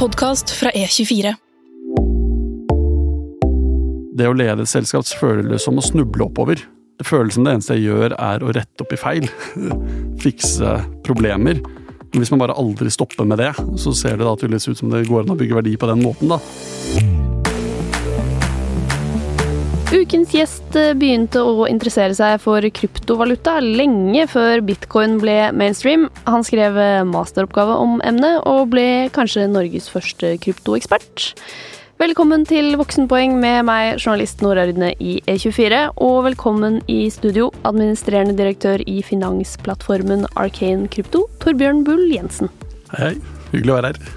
podkast fra E24. Det å lede et selskap føles som å snuble oppover. Det føles det eneste jeg gjør, er å rette opp i feil. Fikse problemer. Men hvis man bare aldri stopper med det, så ser det da tydeligvis ut som det går an å bygge verdi på den måten, da. Ukens gjest eh, begynte å interessere seg for kryptovaluta lenge før bitcoin ble mainstream. Han skrev eh, masteroppgave om emnet, og ble kanskje Norges første kryptoekspert. Velkommen til Voksenpoeng med meg, journalist Nora Rydne i E24. Og velkommen i studio, administrerende direktør i finansplattformen Arcane Krypto, Torbjørn Bull Jensen. Hei, hyggelig å være her.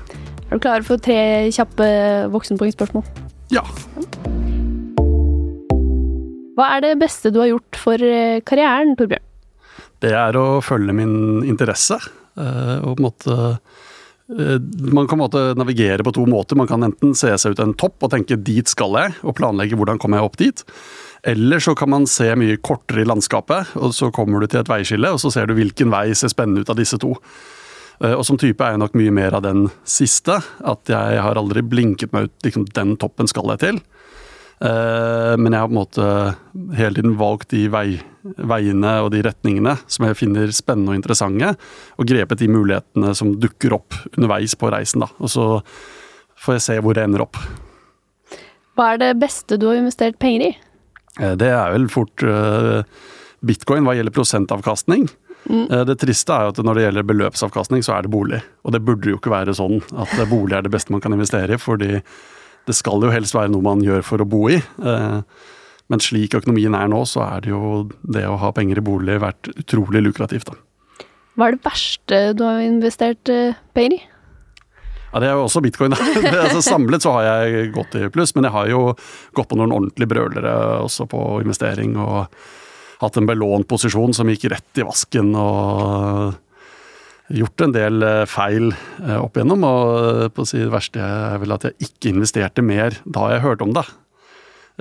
Er du klar for tre kjappe voksenpoengspørsmål? Ja. Hva er det beste du har gjort for eh, karrieren, Torbjørn? Det er å følge min interesse. eh, Og på en måte eh, Man kan måte navigere på to måter. Man kan enten se seg ut en topp og tenke 'dit skal jeg', og planlegge hvordan kommer jeg opp dit. Eller så kan man se mye kortere i landskapet, og så kommer du til et veiskille, og så ser du hvilken vei ser spennende ut av disse to. Og som type er jeg nok mye mer av den siste. At jeg har aldri blinket meg ut liksom, den toppen skal jeg til. Eh, Men jeg har på en måte hele tiden valgt de vei, veiene og de retningene som jeg finner spennende og interessante, og grepet de mulighetene som dukker opp underveis på reisen. Da. Og så får jeg se hvor det ender opp. Hva er det beste du har investert penger i? Eh, Det er vel fort eh, bitcoin hva gjelder prosentavkastning. Eh, Det triste er jo at når det gjelder beløpsavkastning, så er det bolig. Og det burde jo ikke være sånn at bolig er det beste man kan investere i, fordi det skal jo helst være noe man gjør for å bo i. Eh, Men slik økonomien er nå, så er det jo det å ha penger i bolig vært utrolig lukrativt. da. Hva er det verste du har investert eh, penger i? Ja, Det er jo også bitcoin. altså, samlet så har jeg gått i pluss, men jeg har jo gått på noen ordentlige brølere også på investering. Og hatt en belånt posisjon som gikk rett i vasken. og Gjort en del eh, feil eh, opp igjennom. Og eh, på å si det verste er vel at jeg ikke investerte mer da jeg hørte om det.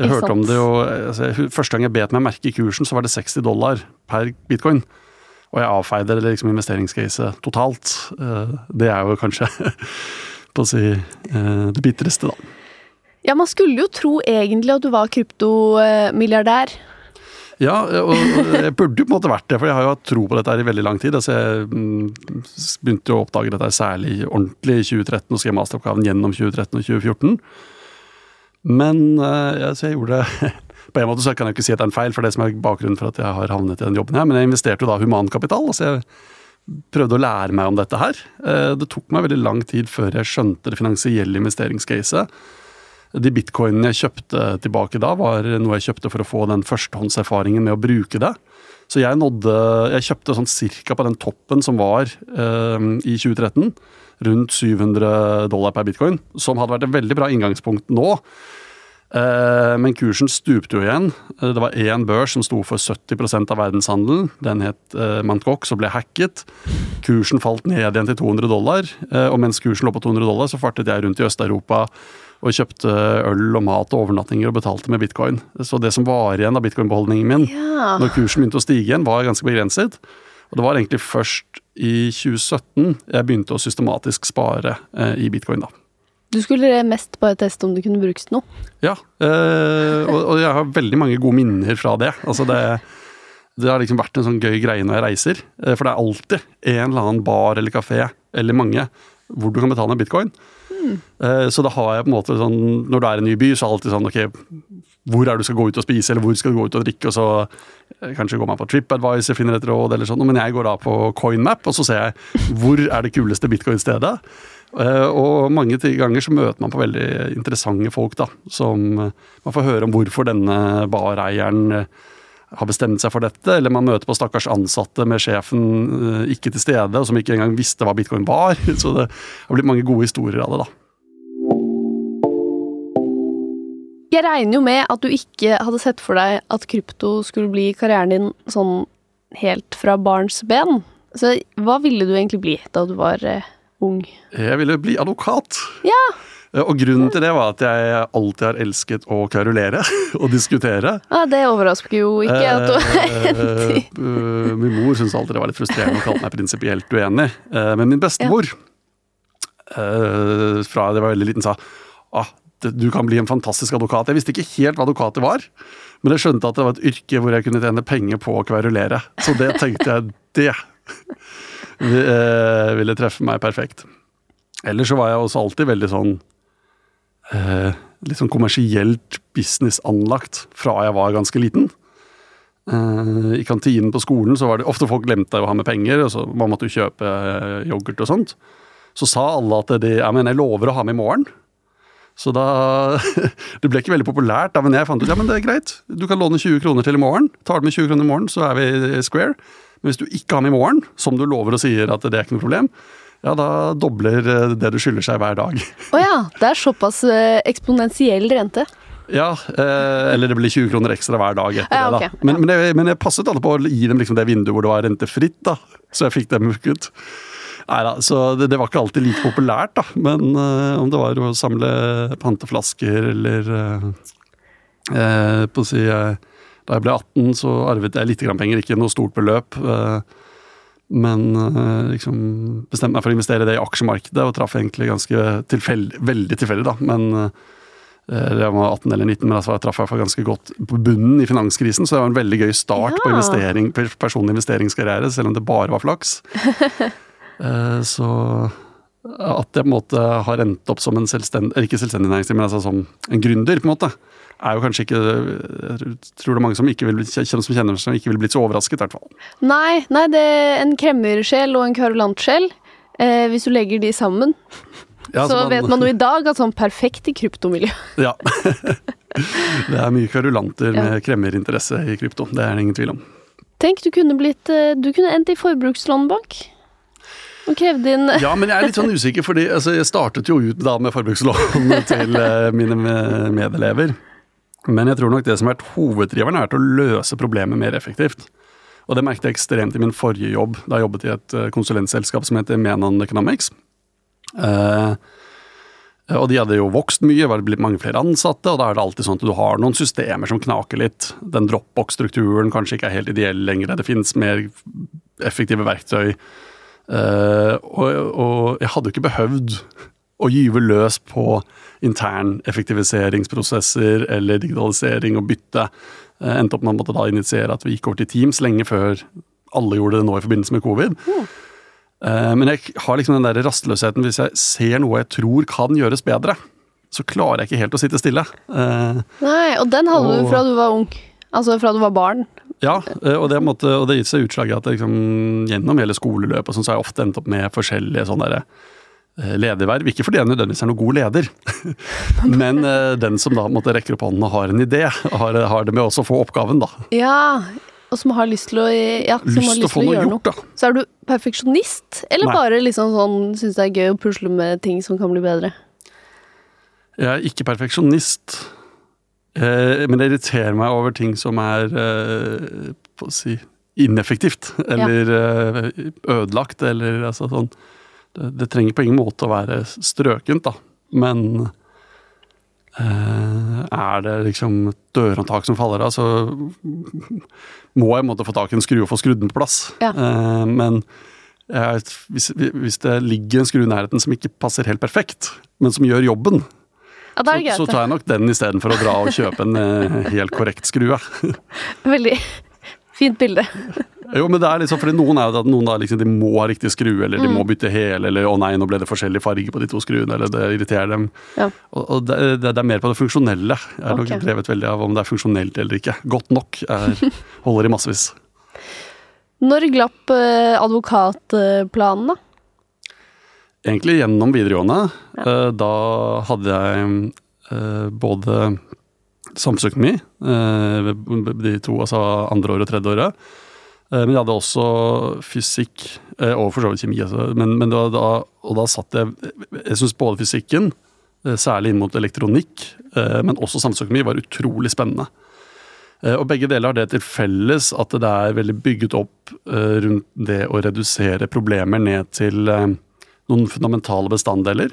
Jeg hørte om det jo, altså, Første gang jeg bet meg merke i kursen, så var det 60 dollar per bitcoin. Og jeg avfeide det liksom investeringscaset totalt. Det er jo kanskje på å si det bitreste, da. Ja, man skulle jo tro egentlig at du var kryptomilliardær. Ja, og jeg burde jo på en måte vært det, for jeg har jo hatt tro på dette her i veldig lang tid. Altså jeg mm, begynte jo å oppdage dette særlig ordentlig i 2013 og skrev masteroppgaven gjennom 2013 og 2014. Men ja, altså jeg gjorde det På en måte så kan jeg ikke si at det er en feil, for det som er bakgrunnen for at jeg har havnet i den jobben her, men jeg investerte jo da humankapital. altså jeg prøvde å lære meg om dette her. Eh, Det tok meg veldig lang tid før jeg skjønte det finansielle investeringscaset. De bitcoinene jeg kjøpte tilbake da, var noe jeg kjøpte for å få den førstehåndserfaringen med å bruke det. Så jeg nådde Jeg kjøpte sånn cirka på den toppen som var eh, i 2013. Rundt 700 dollar per bitcoin, som hadde vært et veldig bra inngangspunkt nå. Eh, Men kursen stupte jo igjen. Det var én børs som sto for 70% av verdenshandelen. Den het eh. Gox og ble hacket. Kursen falt ned igjen til 200 dollar. eh, Og mens kursen lå på 200 dollar, så fartet jeg rundt i Øst-Europa og kjøpte øl og mat og overnattinger og betalte med bitcoin. Så det som var igjen av bitcoin-beholdningen min Ja. når kursen begynte å stige igjen, var ganske begrenset. Og det var egentlig først i 2017 jeg begynte å systematisk spare eh, i bitcoin, da. Du skulle mest bare teste om det kunne brukes til noe. Ja, eh, og, og jeg har veldig mange gode minner fra det. Altså det, det har liksom vært en sånn gøy greie når jeg reiser. eh, For det er alltid en eller annen bar eller kafé, eller mange, hvor du kan betale med bitcoin. Eh, Så da har jeg på en måte sånn Når du er i en ny by, så er det alltid sånn ok, hvor er det du skal gå ut og spise, eller hvor skal du gå ut og drikke? Og så eh, kanskje går man på TripAdvisor, finner et råd eller sånn. Men jeg går da på CoinMap, og så ser jeg hvor er det kuleste bitcoin-stedet. Eh, Og mange ganger så møter man på veldig interessante folk, da. Som man får høre om hvorfor denne bareieren har bestemt seg for dette, eller man møter på stakkars ansatte med sjefen ikke til stede, og som ikke engang visste hva bitcoin var. Så det har blitt mange gode historier av det, da. Jeg regner jo med at du ikke hadde sett for deg at krypto skulle bli karrieren din sånn helt fra barns ben. Så hva ville du egentlig bli da du var eh, ung? Jeg ville bli advokat. Ja, Eh, Og grunnen til det var at jeg alltid har elsket å kverulere og diskutere. ja det overrasker jo ikke. at du Eh, eh, Min mor syntes alltid det var litt frustrerende og kalte meg prinsipielt uenig. Eh, Men min bestemor ja. fra jeg var veldig liten sa ah, du kan bli en fantastisk advokat. Jeg visste ikke helt hva advokater var, men jeg skjønte at det var et yrke hvor jeg kunne tjene penger på å kverulere. Så det tenkte jeg, det eh, ville treffe meg perfekt. Ellers så var jeg også alltid veldig sånn eh, litt sånn kommersielt businessanlagt fra jeg var ganske liten. Eh, I kantinen på skolen så var det ofte folk glemte å ha med penger, og så man måtte jo kjøpe yoghurt og sånt. Så sa alle at de, jeg, mener, jeg lover å ha med i morgen. Så da Det ble ikke veldig populært, da, men jeg fant ut ja, men det er greit. Du kan låne 20 kroner til i morgen. Tar du med 20 kroner i morgen, så er vi square. Men hvis du ikke har med i morgen, som du lover og sier at det er ikke noe problem, ja, da dobler eh, det du skylder seg hver dag. Å ja, det er såpass eh, eksponentiell rente. Ja, eh, eller det blir 20 kroner ekstra hver dag etter Ja, det. da. Men, men, jeg, men jeg passet alle på å gi dem liksom det vinduet hvor det var rentefritt, da. Så jeg fikk dem ut. Neida, så det, det var ikke alltid like populært, da. Men uh, om det var å samle panteflasker eller uh, uh, på å si Da jeg ble 18, så arvet jeg litt grann penger, ikke noe stort beløp. men liksom bestemte meg for å investere det i aksjemarkedet, og traff egentlig ganske tilfeldig, veldig tilfeldig, da. Men jeg var 18 eller 19, men altså jeg traff jeg ganske godt på bunnen i finanskrisen, så det var en veldig gøy start på investering, personlig investeringskarriere, selv om det bare var flaks. Eh, så at jeg på en måte har endt opp som en selvstendig, ikke selvstendig næringsdrivende, men altså som en gründer, på en måte, er jo kanskje ikke Jeg tror det er mange som ikke vil, bli- som kjenner som ikke ville blitt så overrasket, i hvert fall. Nei, nei, det er en kremmersjel og en kverulantsjel. Eh, hvis du legger de sammen, Ja, så vet man jo i dag at sånn perfekt i kryptomiljø. Ja. det er mye kverulanter med kremmerinteresse i krypto, det er det ingen tvil om. Tenk, du kunne blitt eh, Du kunne endt i forbrukslånbank. Og krevde inn Ja, men jeg er litt sånn usikker, fordi altså, jeg startet jo ut da med forbrukslån til eh, mine medelever. Men jeg tror nok det som har vært hoveddriveren, har vært å løse problemet mer effektivt. Og det merket jeg ekstremt i min forrige jobb, da jeg jobbet i et eh, konsulentselskap som heter Menon Economics. Eh, og de hadde jo vokst mye, var blitt mange flere ansatte, og da er det alltid sånn at du har noen systemer som knaker litt. Den Dropbox-strukturen kanskje ikke er helt ideell lenger, det finnes mer effektive verktøy. Eh, og, og jeg hadde jo ikke behøvd å gyve løs på intern effektiviseringsprosesser eller digitalisering og bytte. Uh, endte opp med å måtte da initiere at vi gikk over til Teams lenge før alle gjorde det nå i forbindelse med covid. Eh, men jeg har liksom den der rastløsheten hvis jeg ser noe jeg tror kan gjøres bedre. Så klarer jeg ikke helt å sitte stille. Eh, Nei, og den hadde du fra du var ung. Altså fra du var barn. Ja, eh, og det, måtte, og det gitt seg utslag i at liksom, gjennom hele skoleløpet sånn, så har jeg ofte endt opp med forskjellige sånne der, eh, lederverv. Ikke fordi jeg nødvendigvis er noen god leder, men eh, den som da måtte rekker opp hånden og har en idé, har, har det med også å få oppgaven, da. Ja, og som har lyst til å, ja, som har Lyst til å noe gjøre gjort, da. Så er du perfeksjonist, eller Nei. bare liksom sånn syns det er gøy å pusle med ting som kan bli bedre? Jeg er ikke perfeksjonist, eh, men det irriterer meg over ting som er eh, på å si, ineffektivt. Eller eh, ødelagt, eller altså sånn det, det trenger på ingen måte å være strøkent, da. Men eh, er det liksom et dørhåndtak som faller av, så må jeg måtte få tak i en skru og få skrudd den på plass. Ja. Eh, men hvis, hvis det ligger en skru i nærheten som ikke passer helt perfekt, men som gjør jobben, Ja, så, så tar jeg nok den istedenfor å dra og kjøpe en eh, helt korrekt skrue. Veldig fint bilde. Jo, men det er liksom, fordi Noen er jo at noen da liksom, de må ha riktig skrue, eller de Mm. må bytte hele, eller 'å nei, nå ble det forskjellig farge på de to skruene', eller det irriterer dem. Ja. Og, og det, det, er mer på det funksjonelle. Jeg er nok drevet veldig av om det er funksjonelt eller ikke. Godt nok er, holder i massevis. Når glapp eh, advokatplanen, da? Egentlig gjennom videregående. Ja. Da hadde jeg eh, både samfunnsøkonomi, eh, de to, altså andre året og tredje året. Eh, Men jeg hadde også fysikk, eh, og for så vidt kjemi. Altså. Men, men var da, og da satt jeg Jeg syns både fysikken, eh, særlig inn mot elektronikk, eh, men også samfunnsøkonomi, var utrolig spennende. Eh, Og begge deler har det til felles at det er veldig bygget opp eh, rundt det å redusere problemer ned til eh, noen fundamentale bestanddeler.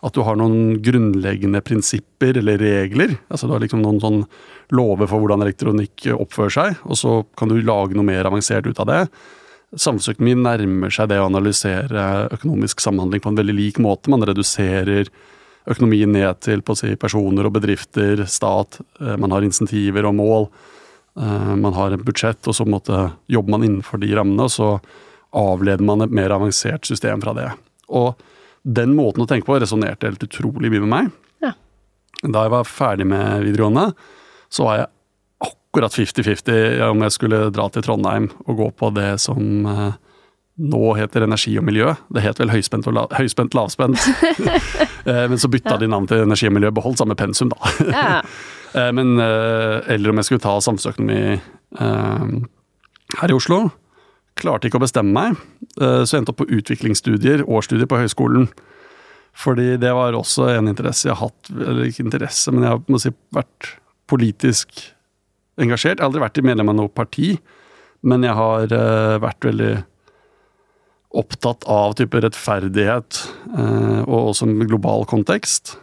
At du har noen grunnleggende prinsipper eller regler. altså Du har liksom noen sånn lover for hvordan elektronikk oppfører seg, og så kan du lage noe mer avansert ut av det. samfunnsøkonomi nærmer seg det å analysere økonomisk samhandling på en veldig lik måte. Man reduserer økonomien ned til si, personer og bedrifter, stat. Eh, man har insentiver og mål. Eh, man har et budsjett, og så måtte, jobber man innenfor de rammene. Og så avleder man et mer avansert system fra det. Og den måten å tenke på resonnerte helt utrolig mye med meg. Ja. Da jeg var ferdig med videregående, så var jeg akkurat 50-50 om jeg skulle dra til Trondheim og gå på det som eh, nå heter energi og miljø. Det het vel høyspent la, høyspent lavspent. Eh, men så bytta ja. de navn til energi og miljø, beholdt samme pensum, da. Ja. Eh, men, eller om jeg skulle ta samfunnsøkonomi her i Oslo. Klarte ikke å bestemme meg, så jeg endte opp på utviklingsstudier, årsstudier på høyskolen. Fordi det var også en interesse jeg har hatt, eller ikke interesse, men jeg har må si, vært politisk engasjert. Jeg har aldri vært medlem av noe parti, men jeg har uh, vært veldig opptatt av type rettferdighet, uh, og også en global kontekst.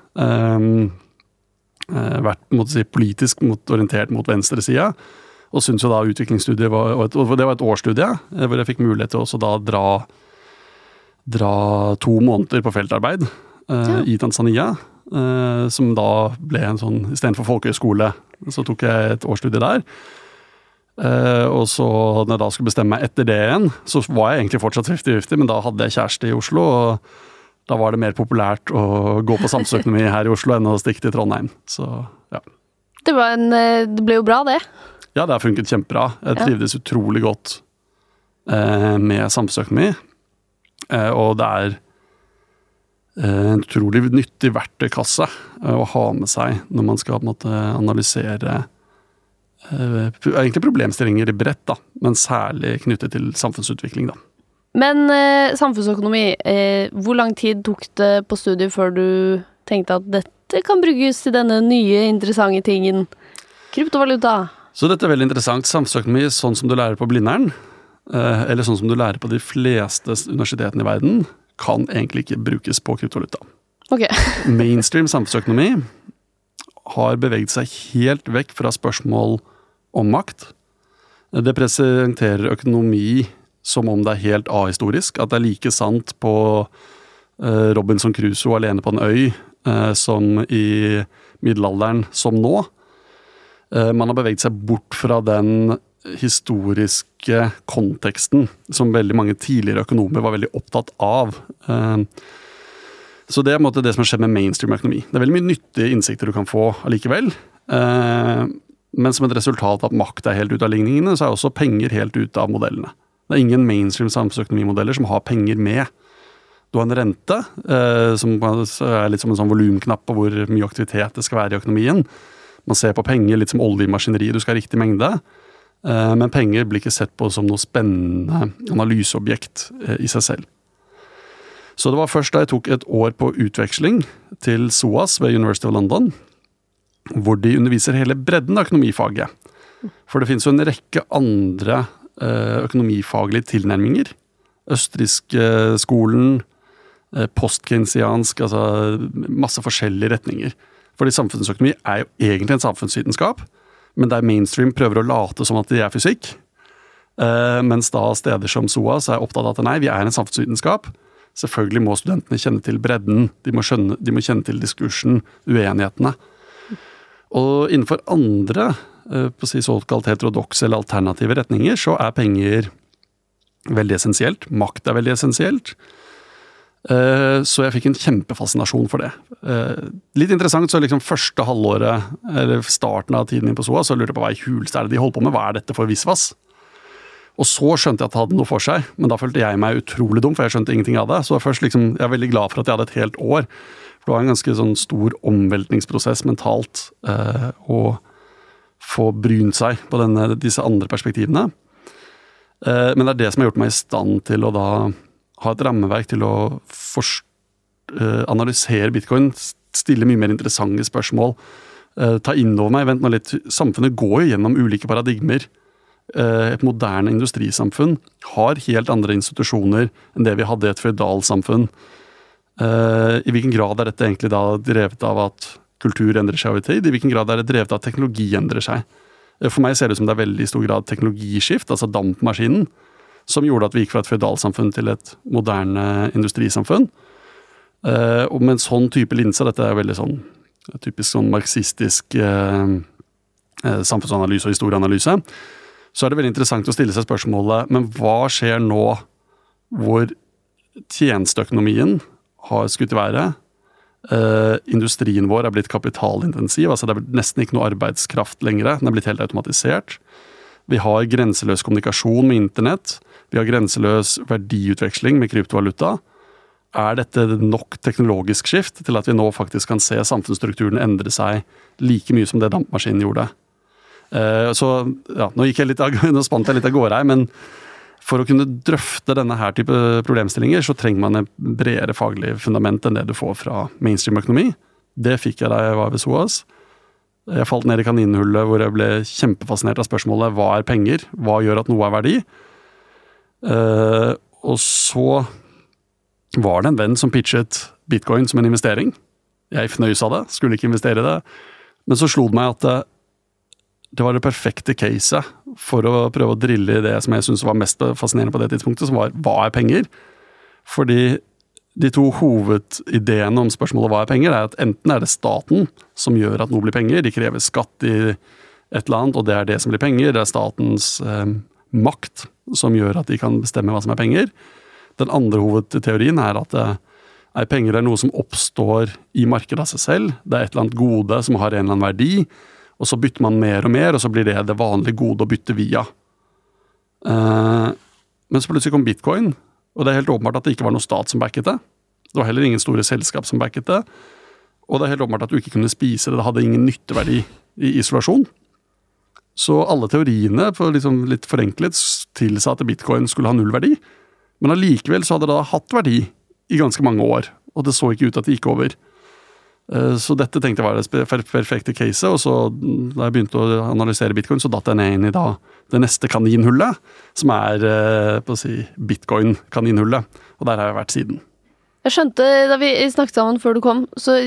Vært si, politisk orientert mot venstresida. Og syntes jo da utviklingsstudiet var og, et, og Det var et årsstudie hvor jeg fikk mulighet til å da dra, dra to måneder på feltarbeid ja. i Tanzania. som da ble en sånn istedenfor folkehøyskole så tok jeg et årsstudie der. Uh, og så når jeg da skulle bestemme meg etter det igjen, så var jeg egentlig fortsatt 50-50, men da hadde jeg kjæreste i Oslo, og da var det mer populært å gå på samfunnsøkonomi her i Oslo enn å stikke til Trondheim. Så ja. Det, en, eh, det ble jo bra, det. Ja, det har funket kjempebra. Jeg trivdes ja. utrolig godt eh, med samfunnsøkonomi. Eh, og det er Eh, en utrolig nyttig verktøykasse eh, å ha med seg når man skal måte, analysere eh, egentlig problemstillinger i bredt, da, men særlig knyttet til samfunnsutvikling. Da. Men eh, samfunnsøkonomi, eh, hvor lang tid tok det på studiet før du tenkte at dette kan brukes til denne nye, interessante tingen? Kryptovaluta. Så dette er veldig interessant. Samfunnsøkonomi sånn som du lærer på Blindern, eh, eller sånn som du lærer på de fleste universitetene i verden, kan egentlig ikke brukes på kryptovaluta. Okay. Mainstream samfunnsøkonomi har beveget seg helt vekk fra spørsmål om makt. Det presenterer økonomi som om det er helt ahistorisk. At det er like sant på eh, Robinson Crusoe alene på en øy eh, som i middelalderen som nå. Eh, man har beveget seg bort fra den historiske konteksten som veldig mange tidligere økonomer var veldig opptatt av. Eh, så det er måte, det som har skjedd med mainstream økonomi. Det er veldig mye nyttige innsikter du kan få allikevel. Eh, men som et resultat av at makt er helt ute av ligningene, så er også penger helt ute av modellene. Det er ingen mainstream samfunnsøkonomimodeller som har penger med. Du har en rente, som er litt som en sånn volumknapp på hvor mye aktivitet det skal være i økonomien. Man ser på penger litt som olje i maskineriet, du skal ha riktig mengde. Eh, men penger blir ikke sett på som noe spennende analyseobjekt eh, i seg selv. Så det var først da jeg tok et år på utveksling til SOAS ved University of London, hvor de underviser hele bredden av økonomifaget. For det finnes jo en rekke andre eh, økonomifaglige tilnærminger. Østerrikskolen, postkeynesiansk, altså masse forskjellige retninger. Fordi samfunnsøkonomi er jo egentlig en samfunnsvitenskap men der mainstream prøver å late som at de er fysikk. Uh, mens da steder som SOAS er opptatt av at nei, vi er en samfunnsvitenskap. Selvfølgelig må studentene kjenne til bredden, de må, skjønne, de må kjenne til diskursen, uenighetene. Og innenfor andre på å si såkalt heterodokse eller alternative retninger, så er penger veldig essensielt. Makt er veldig essensielt. Eh, så jeg fikk en kjempefascinasjon for det. Eh, litt interessant, så liksom første halvåret, eller starten av tiden min på SOA, så lurte jeg på hva i huleste er det de holder på med, hva er dette for visvas? Og så skjønte jeg at det hadde noe for seg, men da følte jeg meg utrolig dum, for jeg skjønte ingenting av det. Så liksom, jeg er veldig glad for at jeg hadde et helt år. For det var en ganske sånn stor omveltningsprosess mentalt eh, å få brynt seg på denne, disse andre perspektivene. Men det er det som har gjort meg i stand til å da ha et rammeverk til å uh, analysere bitcoin, stille mye mer interessante spørsmål, uh, ta inn over meg Vent nå litt, samfunnet går jo gjennom ulike paradigmer. Uh, et moderne industrisamfunn har helt andre institusjoner enn det vi hadde i et føydalsamfunn. I hvilken grad er dette egentlig da drevet av at kultur endrer seg over tid? I hvilken grad er det drevet av at teknologi endrer seg? For meg ser det ut som det er veldig stor grad teknologiskift, altså dampmaskinen som gjorde at vi gikk fra et føydalsamfunn til et moderne industrisamfunn. Uh, med en sånn type linse, dette er veldig sånn typisk sånn marxistisk uh, eh, samfunnsanalyse og historieanalyse, så er det veldig interessant å stille seg spørsmålet men hva skjer nå hvor tjenesteøkonomien har skutt i været? Uh, industrien vår er blitt kapitalintensiv, altså det er nesten ikke noe arbeidskraft lenger. Den er blitt helt automatisert. Vi har grenseløs kommunikasjon med internett. Vi har grenseløs verdiutveksling med kryptovaluta. Er dette nok teknologisk skift til at vi nå faktisk kan se samfunnsstrukturen endre seg like mye som det dampmaskinen gjorde? Uh, så ja, nå, gikk jeg litt, nå spant jeg litt av gårde her, men for å kunne drøfte denne her type problemstillinger, så trenger man et bredere faglig fundament enn det du får fra mainstream-økonomi. Det fikk jeg da jeg var ved SOAS. Jeg falt ned i kaninhullet hvor jeg ble kjempefascinert av spørsmålet hva er penger? Hva gjør at noe er verdi? Uh, og så var det en venn som pitchet bitcoin som en investering. Jeg fnøys av det, skulle ikke investere i det. Men så slo det meg at det var det perfekte caset for å prøve å drille i det som jeg syntes var mest fascinerende på det tidspunktet, som var hva er penger? Fordi de to hovedideene om spørsmålet hva er penger, er at enten er det staten som gjør at noe blir penger, de krever skatt i et eller annet, og det er det som blir penger. Det er statens eh, makt som gjør at de kan bestemme hva som er penger. Den andre hovedteorien er at eh, er penger er noe som oppstår i markedet av seg selv. Det er et eller annet gode som har en eller annen verdi og så bytter man mer og mer, og så blir det det vanlige gode å bytte via. Uh, men så plutselig kom bitcoin, og det er helt åpenbart at det ikke var noe stat som backet det. Det var heller ingen store selskap som backet det. Og det er helt åpenbart at du ikke kunne spise det, det hadde ingen nytteverdi i isolasjon. Så alle teoriene, for liksom litt forenklet, tilsa at bitcoin skulle ha null verdi. Men allikevel så hadde det da hatt verdi i ganske mange år, og det så ikke ut at det gikk over. Eh, så dette tenkte jeg var det perfekte caset, og så da jeg begynte å analysere bitcoin, så datt jeg ned inn i da det neste kaninhullet, som er eh, på å si bitcoin-kaninhullet. Og der har jeg vært siden. Jeg skjønte da vi snakket sammen før du kom, så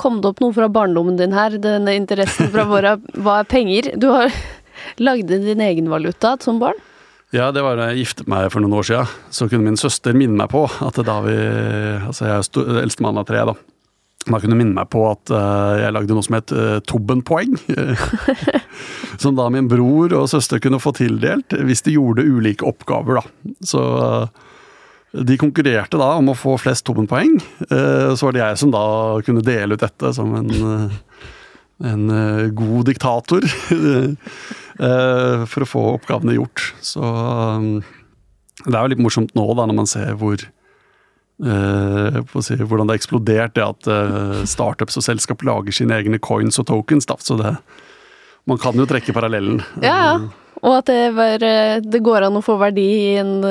kom det opp noe fra barndommen din her. Denne interessen fra våre Hva er penger? Du har lagd din egen valuta som barn? Ja, det var da jeg giftet meg for noen år siden. Så kunne min søster minne meg på at da vi Altså, jeg er eldstemann av tre, da. Da kunne minne meg på at uh, jeg lagde noe som het uh, Tobben-poeng. som da min bror og søster kunne få tildelt hvis de gjorde ulike oppgaver, da. Så uh, de konkurrerte da om å få flest tommenpoeng. så var det jeg som da kunne dele ut dette som en, en god diktator. for å få oppgavene gjort. Så det er jo litt morsomt nå, da, når man ser hvor si, hvordan det har eksplodert, det at startups og selskap lager sine egne coins og tokens. Da. Så det, man kan jo trekke parallellen. Ja, ja. Og at det, var, eh, det går an å få verdi i en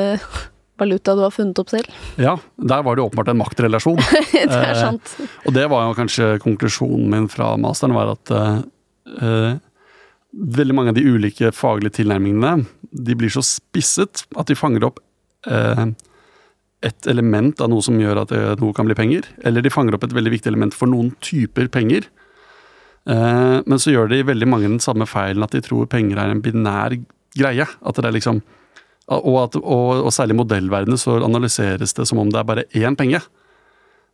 valuta du har funnet opp selv. Ja, der var det åpenbart en maktrelasjon. det er sant. og det var jo kanskje konklusjonen min fra masteren, var at veldig mange av de ulike faglige tilnærmingene de blir så spisset at de fanger opp et element av noe som gjør at noe kan bli penger, eller de fanger opp et veldig viktig element for noen typer penger. Eh, men så gjør de veldig mange den samme feilen at de tror penger er en binær greie. At det er liksom og, at, og, og særlig i modellverdenen så analyseres det som om det er bare én penge.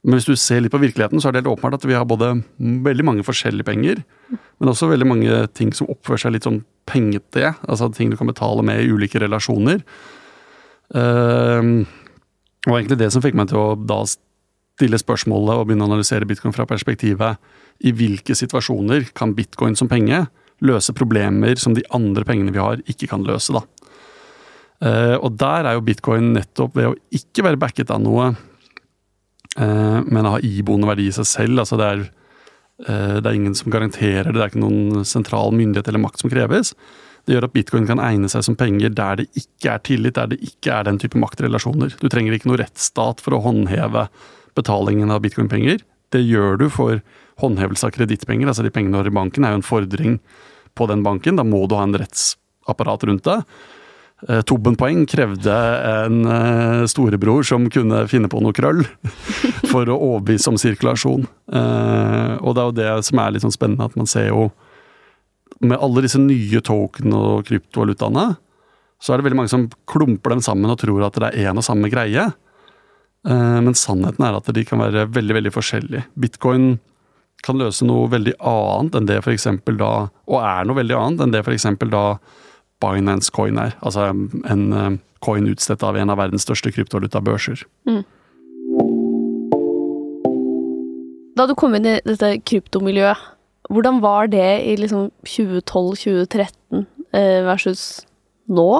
Men hvis du ser litt på virkeligheten, så er det helt åpenbart at vi har både veldig mange forskjellige penger, men også veldig mange ting som oppfører seg litt sånn pengete. Altså ting du kan betale med i ulike relasjoner. Uh, og egentlig det som fikk meg til å da stille spørsmålet og begynne å analysere bitcoin fra perspektivet i hvilke situasjoner kan bitcoin som penge løse problemer som de andre pengene vi har, ikke kan løse. da. Uh, og der er jo bitcoin nettopp ved å ikke være backet av noe, uh, men ha iboende verdi i seg selv. altså det er, uh, det er ingen som garanterer det, det er ikke noen sentral myndighet eller makt som kreves. Det gjør at bitcoin kan egne seg som penger der det ikke er tillit, der det ikke er den type maktrelasjoner. Du trenger ikke noe rettsstat for å håndheve betalingen av bitcoin-penger. Det gjør du for håndhevelse av kredittpenger. Altså de pengene du har i banken er jo en fordring på den banken. Da må du ha en rettsapparat rundt det. Eh, Tobben-poeng krevde en eh, storebror som kunne finne på noe krøll for å overbevise om sirkulasjon. Eh, og det er jo det som er litt sånn spennende, at man ser jo med alle disse nye token- og kryptovalutaene, så er det veldig mange som klumper dem sammen og tror at det er én og samme greie. Men sannheten er at de kan være veldig veldig forskjellige. Bitcoin kan løse noe veldig annet enn det f.eks. da Og er noe veldig annet enn det f.eks. da Binance Coin er. Altså en eh, coin utstedt av en av verdens største kryptovalutabørser. Mm. Da du kom inn i dette kryptomiljøet, hvordan var det i liksom 2012-2013 eh, versus nå?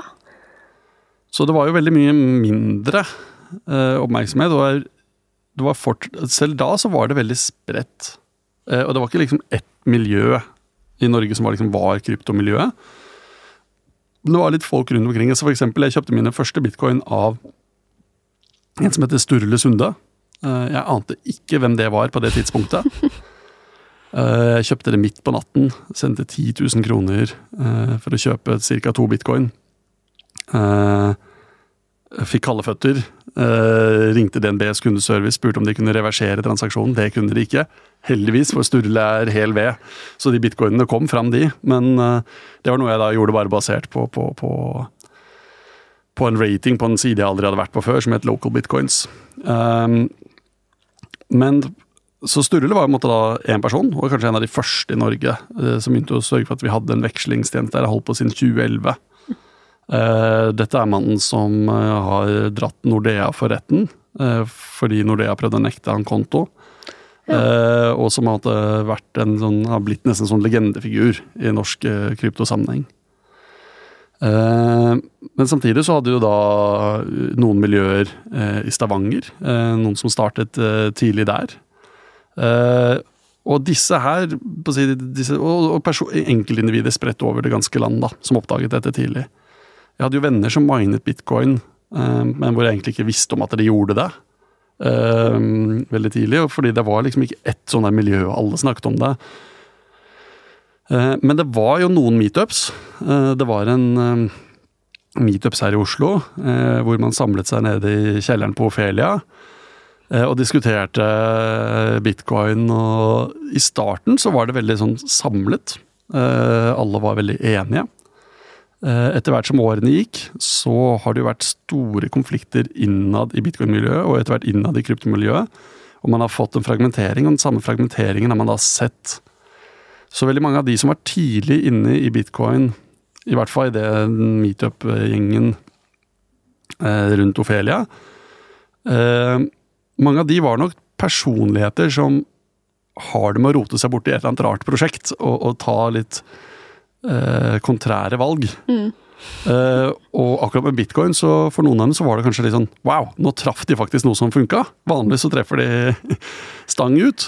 Så det var jo veldig mye mindre eh, oppmerksomhet. Det var, det var fort, selv da så var det veldig spredt. Og det var ikke liksom ett miljø i Norge som var, liksom, var kryptomiljøet. Men det var litt folk rundt omkring. Så for eksempel, jeg kjøpte mine første bitcoin av en som heter Sturle Sunde. Eh, jeg ante ikke hvem det var på det tidspunktet. Eh, jeg kjøpte det midt på natten. Sendte 10 000 kroner eh, for å kjøpe ca. to bitcoin. Fikk kalde føtter. Ringte DNBs kundeservice, spurte om de kunne reversere transaksjonen. Det kunne de ikke. Heldigvis, for Sturle er hel ved. Så de bitcoinene kom fram, de. Men det var noe jeg da gjorde bare basert på, på, på på en rating på en side jeg aldri hadde vært på før, som het Local Bitcoins. Um, men så Sturle var måte, da én person, og kanskje en av de første i Norge, uh, som begynte å sørge for at vi hadde en vekslingstjeneste der jeg holdt på siden 2011. Eh, dette er mannen som uh, har dratt Nordea for retten, fordi Nordea prøvde å nekte han konto. Ja. og som har sånn, har blitt nesten en sånn legendefigur i norsk kryptosammenheng. Eh, men samtidig så hadde jo da noen miljøer eh, i Stavanger, eh, noen som startet tidlig der. Og disse her, disse, og enkeltindivider spredt over det ganske land, da, som oppdaget dette tidlig. Jeg hadde jo venner som minet bitcoin, men hvor jeg egentlig ikke visste om at de gjorde det. veldig tidlig, fordi det var liksom ikke ett sånn der miljø, alle snakket om det. Eh, men det var jo noen meetups. Eh, det var en eh, meetups her i Oslo hvor man samlet seg nede i kjelleren på Ofelia og diskuterte bitcoin. Og i starten så var det veldig sånn samlet. Alle var veldig enige. Etter hvert som årene gikk, så har det jo vært store konflikter innad i bitcoin-miljøet og etter hvert innad i kryptomiljøet. Og man har fått en fragmentering, og den samme fragmenteringen har man da sett så veldig mange av de som var tidlig inne i bitcoin, i hvert fall i det meetup-gjengen eh, rundt Ofelia eh, Mange av de var nok personligheter som har det med å rote seg bort i et eller annet rart prosjekt og, og ta litt eh, kontrære valg. Mm. Uh, og akkurat med bitcoin, så for noen av dem så var det kanskje litt sånn wow, nå traff de faktisk noe som funka. Vanligvis så treffer de stang ut.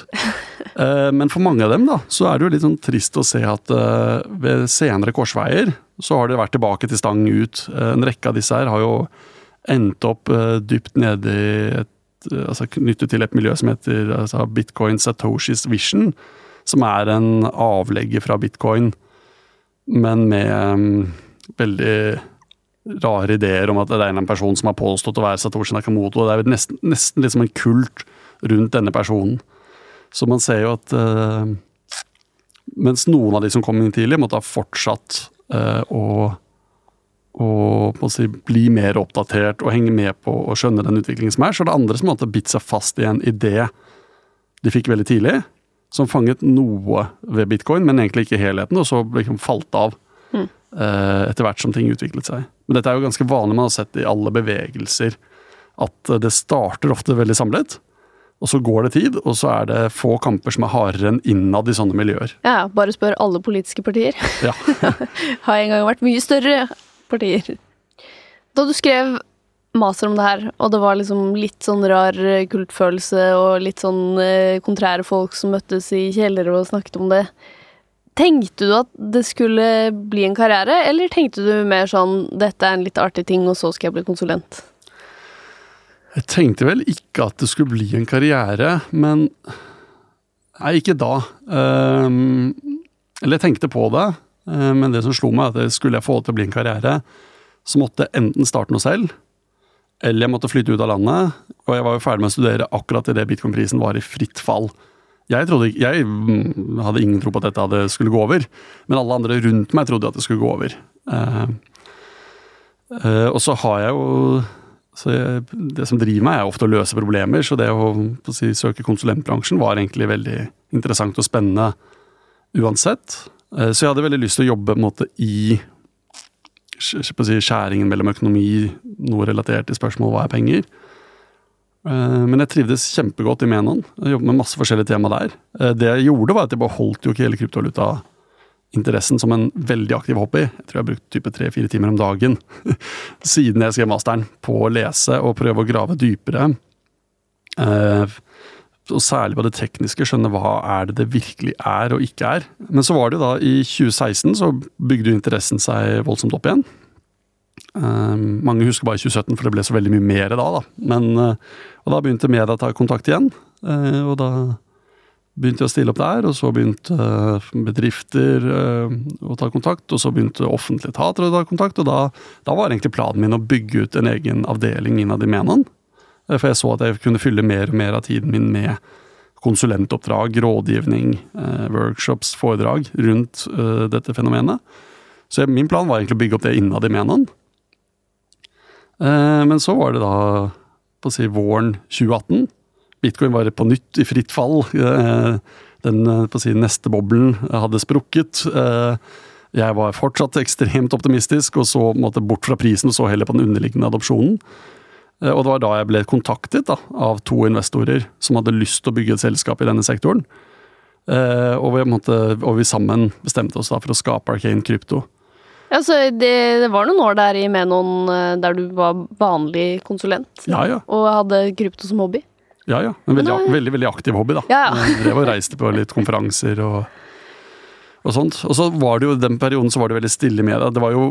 Uh, men for mange av dem da, så er det jo litt sånn trist å se at uh, ved senere korsveier så har det vært tilbake til stang ut. en rekke av disse her har jo endt opp dypt nede i et altså knyttet til et miljø som heter altså Bitcoin Satoshis Vision, som er en avlegger fra bitcoin, men med um, veldig rare ideer om at det er en person som har påstått å være Satoshi Nakamoto. Det er nesten, nesten litt som en kult rundt denne personen. Så man ser jo at uh, mens noen av de som kom inn tidlig, måtte ha fortsatt uh, å, å si, bli mer oppdatert og henge med på å skjønne den utviklingen som er, så er det andre som måtte bitt seg fast i en idé de fikk veldig tidlig, som fanget noe ved bitcoin, men egentlig ikke helheten, og så liksom falt av. Mm. Eh, etter hvert som ting utviklet seg. Men dette er jo ganske vanlig man har sett i alle bevegelser. At det starter ofte veldig samlet, og så går det tid, og så er det få kamper som er hardere enn innad i sånne miljøer. Ja, bare spør alle politiske partier. Ja. har en gang vært mye større partier. Da du skrev maser om det her, og det var liksom litt sånn rar kultfølelse og litt sånn eh, kontrære folk som møttes i kjellere og snakket om det. Tenkte du at det skulle bli en karriere, eller tenkte du mer sånn dette er en litt artig ting, og så skal jeg bli konsulent? Jeg tenkte vel ikke at det skulle bli en karriere, men Nei, ikke da. Um, eller jeg tenkte på det, um, men det som slo meg, at skulle jeg få det til å bli en karriere, så måtte jeg enten starte noe selv, eller jeg måtte flytte ut av landet. Og jeg var jo ferdig med å studere akkurat idet bitcoin-prisen var i fritt fall. Jeg, trodde, jeg mm, hadde ingen tro på at dette skulle gå over, men alle andre rundt meg trodde at det skulle gå over. Uh, Eh, og så har jeg jo jeg, Det som driver meg, er ofte å løse problemer, så det å, å si, søke konsulentbransjen var egentlig veldig interessant og spennende uansett. Eh, så jeg hadde veldig lyst til å jobbe måte, i skjæringen mellom økonomi, noe relatert til spørsmål hva er penger. Eh, men jeg trivdes kjempegodt i Menon. Jobbet med masse forskjellige tema der. Det jeg gjorde, var at jeg beholdt jo ikke hele kryptovaluta interessen som en veldig aktiv hobby. Jeg tror jeg har brukt type tre-fire timer om dagen siden jeg skrev masteren på å lese og prøve å grave dypere. Og særlig på det tekniske, skjønne hva er det det virkelig er og ikke er. Men så var det jo da, i 2016 så bygde jo interessen seg voldsomt opp igjen. Um, mange husker bare 2017, for det ble så veldig mye mer da. da. Men, uh, og da begynte media å ta kontakt igjen. Uh, og da begynte jeg å stille opp der, og så begynte uh, bedrifter å ta kontakt, og så begynte offentlige etater å ta kontakt, og da, da, var egentlig planen min å bygge ut en egen avdeling innad i Menon. Eh, for jeg så at jeg kunne fylle mer og mer av tiden min med konsulentoppdrag, rådgivning, workshops, foredrag rundt dette fenomenet. Så min plan var egentlig å bygge opp det innad i Menon. Men så var det da på å si våren 2018 Bitcoin var på nytt i fritt fall. Den den å si, neste boblen hadde sprukket. Eh, jeg var fortsatt ekstremt optimistisk, og så måtte bort fra prisen og så heller på den underliggende adopsjonen. Og det var da jeg ble kontaktet da, av to investorer som hadde lyst til å bygge et selskap i denne sektoren. Og vi, måtte, og vi sammen bestemte oss da for å skape Arcane Krypto. Ja, så det, det, var noen år der i Menon der du var vanlig konsulent ja, ja. og hadde krypto som hobby? Ja, ja. En veldig, veldig, veldig aktiv hobby, da. Ja, ja. Drev og reiste på litt konferanser og, og sånt. Og så var det jo den perioden så var det veldig stille i media. Det var jo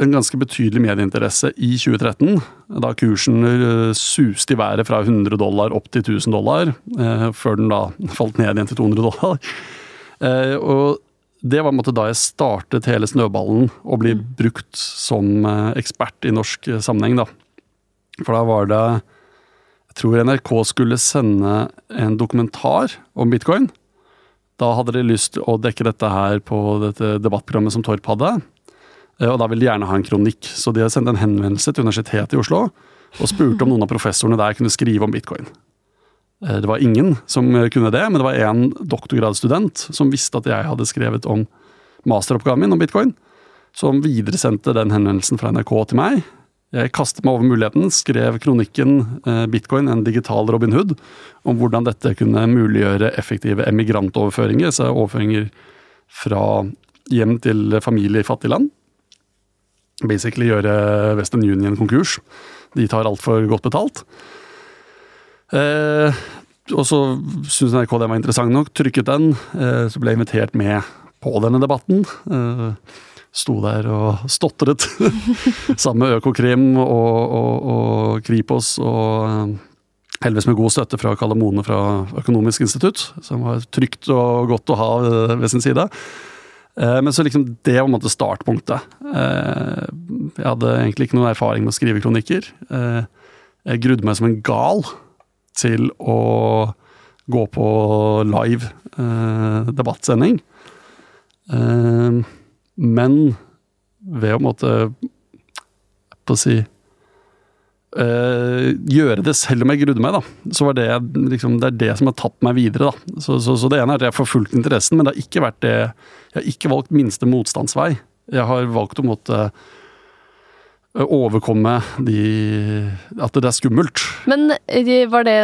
en ganske betydelig medieinteresse i 2013, da kursen eh, suste i været fra 100 dollar opp til 1000 dollar, eh, før den da falt ned igjen til 200 dollar. Eh, og det var da jeg startet hele snøballen å bli mm. brukt som ekspert i norsk sammenheng, da. For da var det Jeg tror NRK skulle sende en dokumentar om bitcoin. Da hadde de lyst til å dekke dette her på dette debattprogrammet som Torp hadde. Eh, og da ville de gjerne ha en kronikk, så de sendte en henvendelse til Universitetet i Oslo og spurte om noen av professorene der kunne skrive om bitcoin. Eh, det var ingen som kunne det, men det var en doktorgradsstudent som visste at jeg hadde skrevet om masteroppgaven min om bitcoin, som videresendte den henvendelsen fra NRK til meg. Jeg kastet meg over muligheten, skrev kronikken eh, 'Bitcoin en digital Robin Hood', om hvordan dette kunne muliggjøre effektive emigrantoverføringer, altså overføringer fra hjem til familie i fattige land. Basically gjøre Western Union konkurs. De tar altfor godt betalt. Eh, og så syntes NRK den var interessant nok, trykket den. Eh, så ble jeg invitert med på denne debatten. Eh, sto der og stotret sammen med Økokrim og, og, og Kripos og eh, heldigvis med god støtte fra Kalle Mone fra Økonomisk institutt, som var trygt og godt å ha eh, ved sin side. Eh, men så liksom, det var på en måte startpunktet. Jeg hadde egentlig ikke noen erfaring med å skrive kronikker. Jeg grudde meg som en gal til å gå på live debattsending. Men ved å måtte på å si øh, gjøre det selv om jeg grudde meg, da. Så var det liksom, det er det som har tatt meg videre, da. Så, så, så det ene er at jeg har forfulgt interessen, men det har ikke vært det Jeg har ikke valgt minste motstandsvei. Jeg har valgt å måtte overkomme de At det er skummelt. Men eh, var det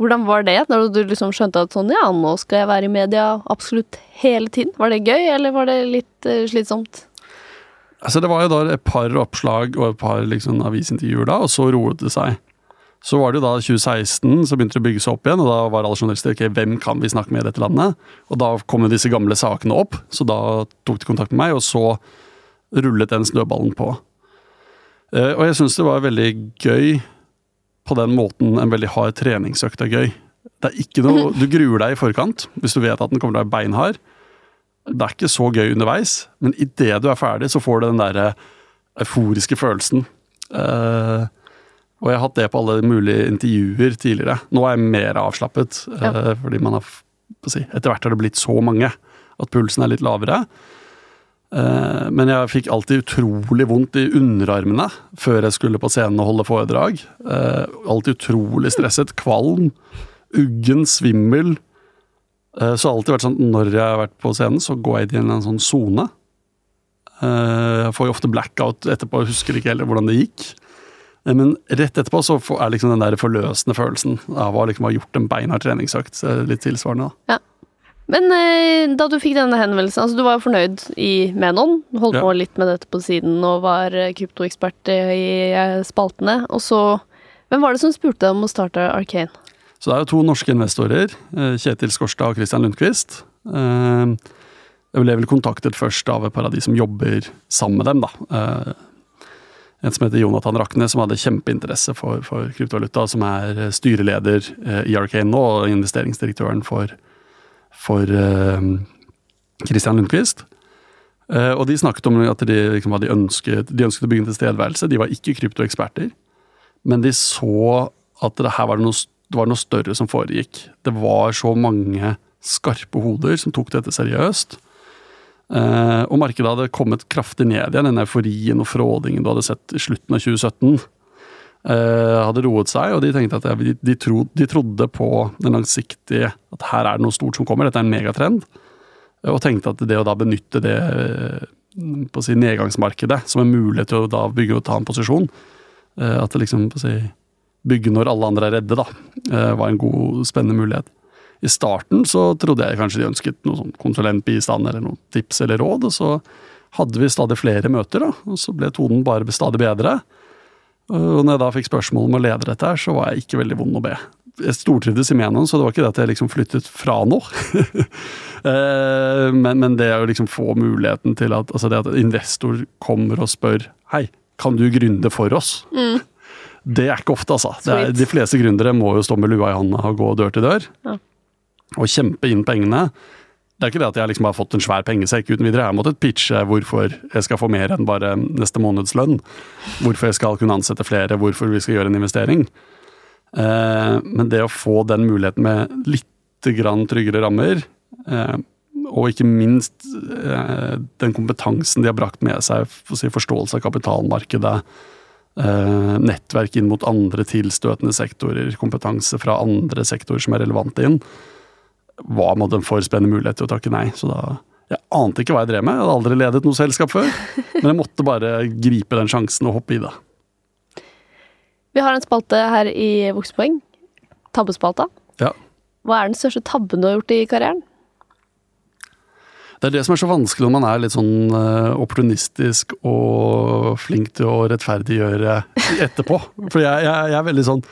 hvordan var det, når du liksom skjønte at sånn, ja, nå skal jeg være i media absolutt hele tiden? Var det gøy, eller var det litt slitsomt? Altså, det var jo da et par oppslag og et par liksom, avisintervjuer da, og så roet det seg. Så var det jo da 2016, så begynte det å bygge seg opp igjen, og da var alle journalister ok, hvem kan vi snakke med i dette landet? Og da kom jo disse gamle sakene opp, så da tok de kontakt med meg, og så rullet den snøballen på. Uh, og jeg syns det var veldig gøy på den måten en veldig hard treningsøkt er gøy. Det er ikke noe, Du gruer deg i forkant hvis du vet at den kommer til å være beinhard. Det er ikke så gøy underveis, men idet du er ferdig, så får du den der euforiske følelsen. Uh, og jeg har hatt det på alle mulige intervjuer tidligere. Nå er jeg mer avslappet, uh, fordi man har si, etter hvert har det blitt så mange at pulsen er litt lavere. Uh, men jeg fikk alltid utrolig vondt i underarmene før jeg skulle på scenen og holde foredrag. Uh, alltid utrolig stresset. Kvalm, uggen, svimmel. Eh, så har alltid vært sånn når jeg har vært på scenen, så går jeg inn i en sånn sone. Jeg får jo ofte blackout etterpå, jeg husker ikke heller hvordan det gikk. Men rett etterpå så er liksom den der forløsende følelsen av å liksom ha gjort en beinhard treningsøkt litt tilsvarende. da. Ja. Men eh, da du fikk denne henvendelsen, altså du var jo fornøyd i Menon, holdt ja. på litt med dette på siden og var eh, kryptoekspert i eh, spaltene. Og så Hvem var det som spurte deg om å starte Arcane? Så det er jo to norske investorer, eh, Kjetil Skorstad og Christian Lundqvist. Jeg ble vel kontaktet først av et par av de som jobber sammen med dem, da. En som heter Jonathan Rakne, som hadde kjempeinteresse for, for kryptovaluta, som er styreleder i Arcane nå, og investeringsdirektøren for for Christian Lundqvist. Og de snakket om at de, liksom, de, ønsket, de ønsket å bygge en tilstedeværelse. De var ikke kryptoeksperter, men de så at det her var noe, det var noe større som foregikk. Det var så mange skarpe hoder som tok dette seriøst. Eh, og markedet hadde kommet kraftig ned igjen, den euforien og frådingen du hadde sett i slutten av 2017. Eh, hadde roet seg, og de tenkte at de, de, tro, de, trodde på den langsiktige At her er det noe stort som kommer, dette er en megatrend. Og tenkte at det å da benytte det eh, på å si, nedgangsmarkedet som en mulighet til å da bygge og ta en posisjon, eh, at det liksom på å si, bygge når alle andre er redde, da, var en god, spennende mulighet. I starten så trodde jeg kanskje de ønsket noe sånn konsulentbistand eller noen tips eller råd, og så hadde vi stadig flere møter, da, og så ble tonen bare stadig bedre. Og når jeg da fikk spørsmål om å lede dette, her, så var jeg ikke veldig vond å be. Jeg stortrivdes i Menon, så det var ikke det at jeg liksom flyttet fra noe. Eh, men, men, det å liksom få muligheten til at, altså det at investor kommer og spør Hei, kan du gründe for oss? Mm. Det er ikke ofte, altså. Er, de fleste gründere må jo stå med lua i hånda og gå dør til dør. Ja. Og kjempe inn pengene. Det er ikke det at jeg liksom har fått en svær pengesekk uten videre. Jeg har måttet pitche hvorfor jeg skal få mer enn bare neste måneds lønn. Hvorfor jeg skal kunne ansette flere, hvorfor vi skal gjøre en investering. Eh, men det å få den muligheten med litt grann tryggere rammer, eh, og ikke minst eh, den kompetansen de har brakt med seg, for si forståelse av kapitalmarkedet, nettverk inn mot andre tilstøtende sektorer, kompetanse fra andre sektorer som er relevante inn, var måtte en for spennende mulighet til å takke nei. Så da Jeg ante ikke hva jeg drev med, jeg hadde aldri ledet noe selskap før. Men jeg måtte bare gripe den sjansen og hoppe i det. Vi har en spalte her i Voksepoeng. Tabbespalta. Ja. Hva er den største tabben du har gjort i karrieren? Det er det som er så vanskelig når man er litt sånn uh, opportunistisk og flink til å rettferdiggjøre etterpå. For jeg, jeg, jeg er veldig sånn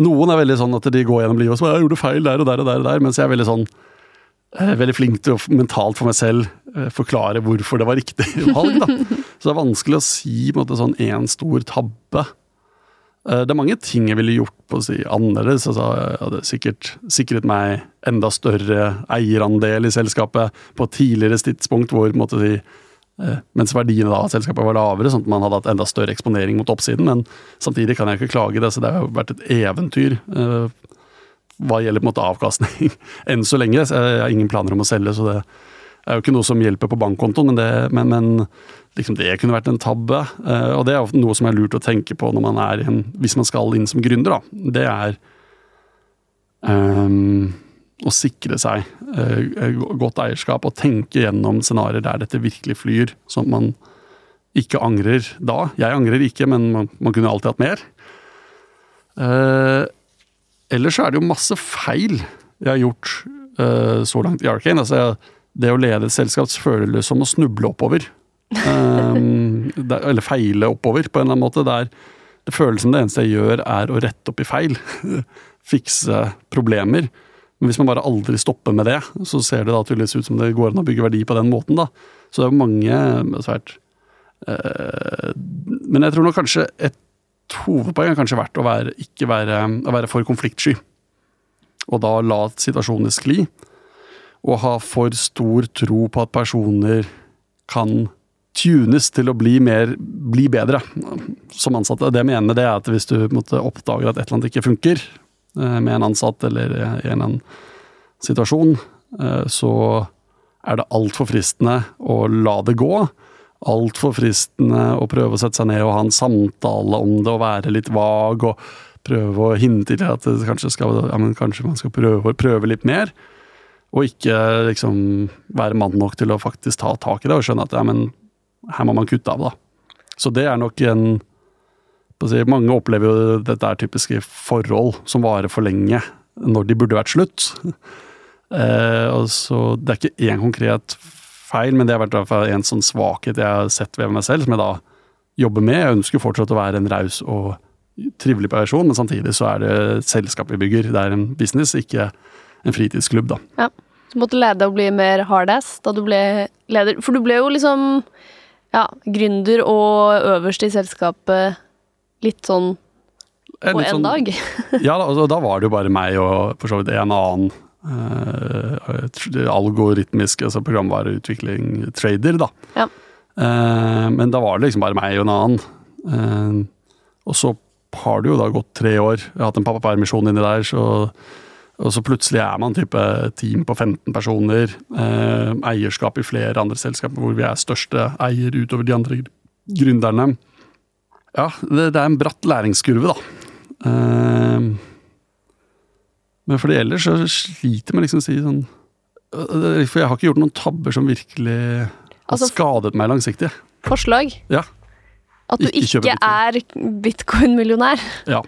noen er veldig sånn at de går gjennom livet og så, jeg gjorde feil der og der og der, og der mens jeg er veldig sånn eh, veldig flink til å mentalt for meg selv eh, forklare hvorfor det var riktig valg. da. Så det er vanskelig å si på en måte sånn én stor tabbe. Eh, det er mange ting jeg ville gjort på å si annerledes. Altså, jeg hadde sikkert sikret meg enda større eierandel i selskapet på et tidligere tidspunkt hvor måte, Eh, mens verdiene av selskapet var lavere, sånn at man hadde hatt enda større eksponering mot oppsiden. Men samtidig kan jeg ikke klage det, så det har jo vært et eventyr uh, hva gjelder på en måte avkastning enn så lenge. Jeg har ingen planer om å selge, så det er jo ikke noe som hjelper på bankkontoen. Men, det, men, men liksom det kunne vært en tabbe. Uh, og det er noe som er lurt å tenke på når man er en, hvis man skal inn som gründer. da. Det er um, å sikre seg uh, godt eierskap og tenke gjennom scenarioer der dette virkelig flyr, sånn at man ikke angrer da. Jeg angrer ikke, men man, man kunne alltid hatt mer. Uh, ellers så er det jo masse feil jeg har gjort uh, så langt i Arcane. Altså, det å lede et selskap føles som å snuble oppover. Um, det, eller feile oppover, på en eller annen måte. Det, er, det føles som det eneste jeg gjør, er å rette opp i feil. Fikse problemer. Men hvis man bare aldri stopper med det, så ser det da tydeligvis ut som det går an å bygge verdi på den måten. da. Så det er jo mange svært uh, Men jeg tror nok kanskje et hovedpoeng har kanskje vært å være, ikke være, å være for konfliktsky. Og da la situasjonen skli. Og ha for stor tro på at personer kan tunes til å bli, mer, bli bedre som ansatte. Det jeg mener det er at hvis du måtte oppdager at et eller annet ikke funker, Eh, med en ansatt eller i en eller annen situasjon, eh, så er det altfor fristende å la det gå. Altfor fristende å prøve å sette seg ned og ha en samtale om det og være litt vag og prøve å hinte til at det kanskje, skal, ja, kanskje man skal prøve, prøve litt mer. Og ikke liksom være mann nok til å faktisk ta tak i det og skjønne at ja, men her må man kutte av, da. Så det er nok en si, Mange opplever jo dette er typiske forhold som varer for lenge når de burde vært slutt. Eh, så Det er ikke én konkret feil, men det har vært en sånn svakhet jeg har sett ved meg selv, som jeg da jobber med. Jeg ønsker fortsatt å være en raus og trivelig person, men samtidig så er det selskap vi bygger. Det er en business, ikke en fritidsklubb, da. Ja. Så måtte lære deg å bli mer hardass da du ble leder. For du ble jo liksom ja, gründer og øverst i selskapet litt sånn på en sånn, dag. ja, da, altså, da var det jo bare meg og for så vidt en annen uh, algoritmisk altså programvareutvikling trader, da. Ja. Uh, men da var det liksom bare meg og en annen. Uh, og så har det jo da gått tre år. Jeg har hatt en pappapermisjon inni der, så og så plutselig er man type team på 15 personer. Eh, eierskap i flere andre selskaper hvor vi er største eier utover de andre gründerne. Ja, det, det er en bratt læringskurve, da. Eh, men det ellers så sliter man liksom å si sånn øh, For jeg har ikke gjort noen tabber som virkelig har altså, skadet meg langsiktig. Forslag? Ja. At du ikke, ikke er bitcoin-millionær? Ja.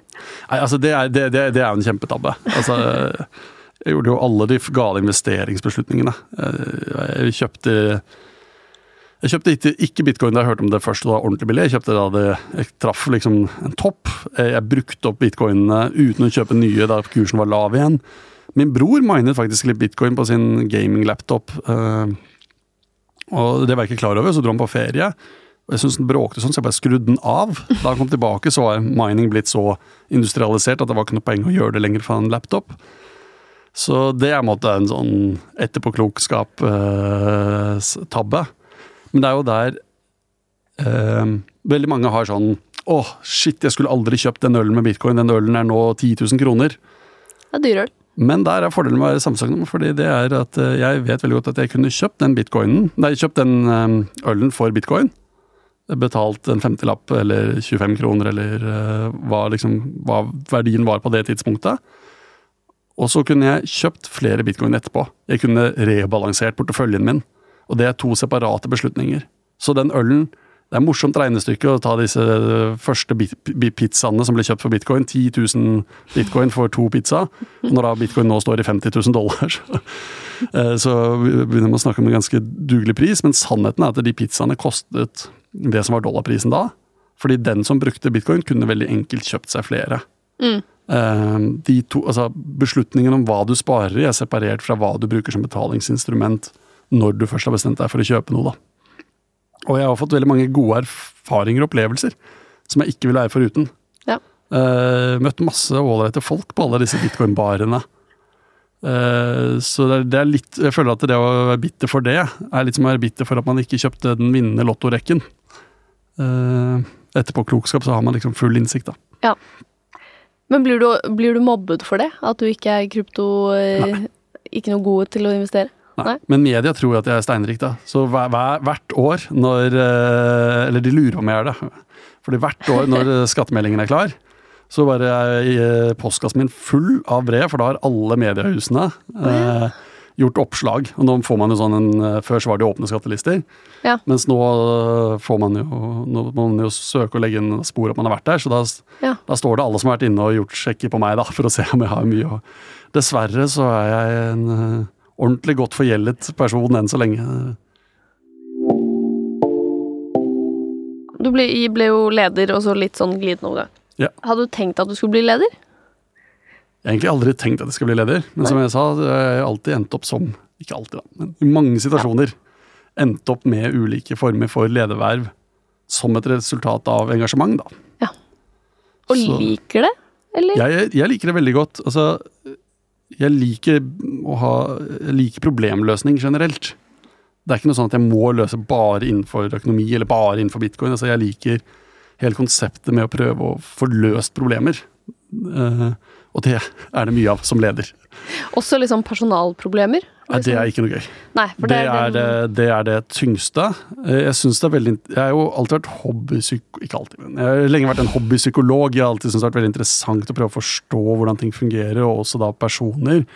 Nei, altså det er, det, det, det er en kjempetabbe. Altså, jeg gjorde jo alle de gale investeringsbeslutningene. Jeg kjøpte jeg kjøpte ikke, ikke, bitcoin da jeg hørte om det først, og det var ordentlig billig. Jeg kjøpte da det, jeg traff liksom en topp. Jeg brukte opp bitcoinene uten å kjøpe nye da kursen var lav igjen. Min bror minet faktisk litt bitcoin på sin gaming-laptop. Eh, og det var jeg ikke klar over, så dro han på ferie. Jeg syntes den bråkte sånn, så jeg bare skrudde den av. Da han kom tilbake, så var mining blitt så industrialisert at det var ikke noe poeng å gjøre det lenger fra en laptop. Så det er en måte en sånn etterpåklokskap-tabbe. Eh, men det er jo der eh, veldig mange har sånn Å, oh, shit, jeg skulle aldri kjøpt den ølen med bitcoin. Den ølen er nå 10 000 kroner. Det er dyr øl. Men der er fordelen med å være samsagnom, fordi det er at eh, jeg vet veldig godt at jeg kunne kjøpt den bitcoinen, nei, kjøpt den eh, ølen for bitcoin. Betalt en 50-lapp eller 25 kroner eller uh, hva, liksom, hva verdien var på det tidspunktet. Og så kunne jeg kjøpt flere bitcoin etterpå. Jeg kunne rebalansert porteføljen min. Og det er to separate beslutninger. Så den ølen Det er morsomt regnestykke å ta disse første pizzaene som ble kjøpt for bitcoin. 10 000 bitcoin for to pizza. Og Når da bitcoin nå står i 50 000 dollar, så, eh, så begynner man å snakke om en ganske dugelig pris. Men sannheten er at de pizzaene kostet det som var dollarprisen da. Fordi den som brukte bitcoin, kunne veldig enkelt kjøpt seg flere. Mm. Eh, de to, altså Beslutningen om hva du sparer i, er separert fra hva du bruker som betalingsinstrument når du først har bestemt deg for å kjøpe noe, da. Og jeg har fått veldig mange gode erfaringer og opplevelser som jeg ikke vil være foruten. Ja. Uh, møtt masse ålreite folk på alle disse bitcoin-barene. Uh, så det er, det er, litt Jeg føler at det å være bitter for det, er litt som å være bitter for at man ikke kjøpte den vinnende lottorekken. Uh, etterpå klokskap så har man liksom full innsikt, da. Ja. Men blir du, blir du mobbet for det? At du ikke er krypto... Nei. Ikke noe god til å investere? Nei. Nei. Men media tror at jeg er steinrik, da. Så hver, hver, hvert år når eh, Eller de lurer om jeg er det. Fordi hvert år når skattemeldingen er klar, så bare er eh, postkassen min full av brev, for da har alle mediehusene eh, gjort oppslag. Og nå får man jo sånn en, eh, Før så var det åpne skattelister. Ja. Mens nå får man jo Nå må man jo søke og legge inn spor at man har vært der. Så da, ja. da står det alle som har vært inne og gjort sjekker på meg, da, for å se om jeg har mye. Og dessverre så er jeg en ordentlig godt forgjeldet person enn så lenge. Du ble, ble, jo leder, og så litt sånn glidende overgang. Ja. Hadde du tenkt at du skulle bli leder? Jeg har egentlig aldri tenkt at jeg skal bli leder, men Nei. som jeg sa, jeg har alltid endt opp som Ikke alltid, da, men i mange situasjoner endt opp med ulike former for lederverv som et resultat av engasjement, da. Ja. Og så, liker det, eller? Jeg, jeg, liker det veldig godt. Altså, jeg liker å ha jeg liker problemløsning generelt. Det er ikke noe sånn at jeg må løse bare innenfor økonomi eller bare innenfor bitcoin. Altså jeg liker hele konseptet med å prøve å få løst problemer. Eh, og det er det mye av som leder. Også liksom personalproblemer? Nei, det er ikke noe gøy. Nei, Det det, er det, det er det tyngste. Eh, Jeg synes det er veldig Jeg har jo alltid vært hobbypsykolog Ikke alltid, men jeg har lenge vært en hobbypsykolog. Jeg har alltid syntes det har vært veldig interessant å prøve å forstå hvordan ting fungerer, og også da personer.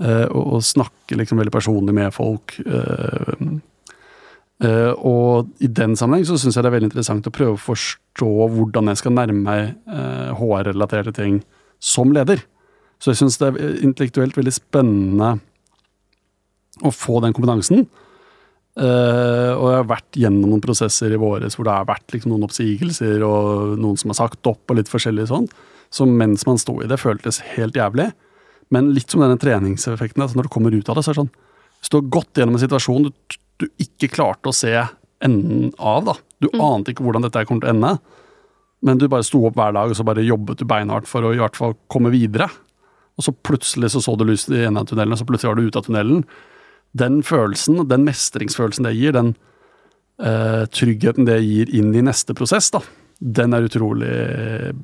Eh, Og, snakke liksom veldig personlig med folk. Eh, Og i den sammenheng så syns jeg det er veldig interessant å prøve å forstå hvordan jeg skal nærme meg uh, HR-relaterte ting som leder. Så jeg syns det er intellektuelt veldig spennende å få den kompetansen. Uh, og jeg har vært gjennom noen prosesser i våres hvor det har vært liksom noen oppsigelser og noen som har sagt opp og litt forskjellig sånn. Så mens man sto i det, føltes helt jævlig. Men litt som denne treningseffekten. Altså når du kommer ut av det, så er det sånn du har gått gjennom en situasjon du, du ikke klarte å se enden av, da. Du ante ikke hvordan dette kommer til å ende. Men du bare sto opp hver dag og så bare jobbet du beinhardt for å i hvert fall komme videre. Og så plutselig så, så du lyset i enden av tunnelen, og så plutselig var du ute av tunnelen. Den følelsen, den mestringsfølelsen det gir, den eh, tryggheten det gir inn i neste prosess, da, den er utrolig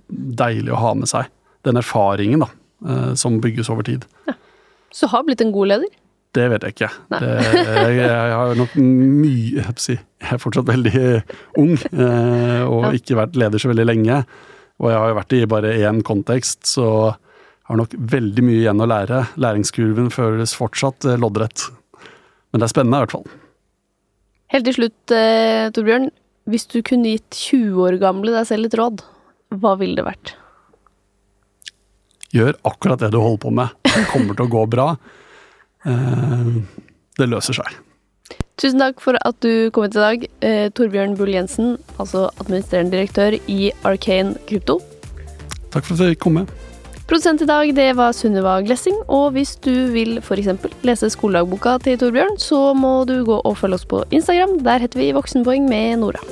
deilig å ha med seg. Den erfaringen da, eh, som bygges over tid. Så har blitt en god leder? Det vet jeg ikke. Det, jeg, jeg har nok mye Jeg, er fortsatt veldig ung eh, og ikke vært leder så veldig lenge. Og jeg har jo vært i bare én kontekst, så jeg har nok veldig mye igjen å lære. Læringskurven føles fortsatt eh, loddrett. Men det er spennende, i hvert fall. Helt til slutt, eh, Torbjørn. Hvis du kunne gitt 20 år gamle deg selv et råd, hva ville det vært? Gjør akkurat det du holder på med. Det kommer til å gå bra. Eh, det løser seg. Tusen takk for at du kom hit i dag, eh, Torbjørn Bull Jensen, altså administrerende direktør i Arcane Krypto. Takk for at jeg fikk komme. Produsent i dag det var Sunniva Glessing, og hvis du vil f.eks. lese skoledagboka til Torbjørn, så må du gå og følge oss på Instagram. Der heter vi Voksenpoeng med Nora.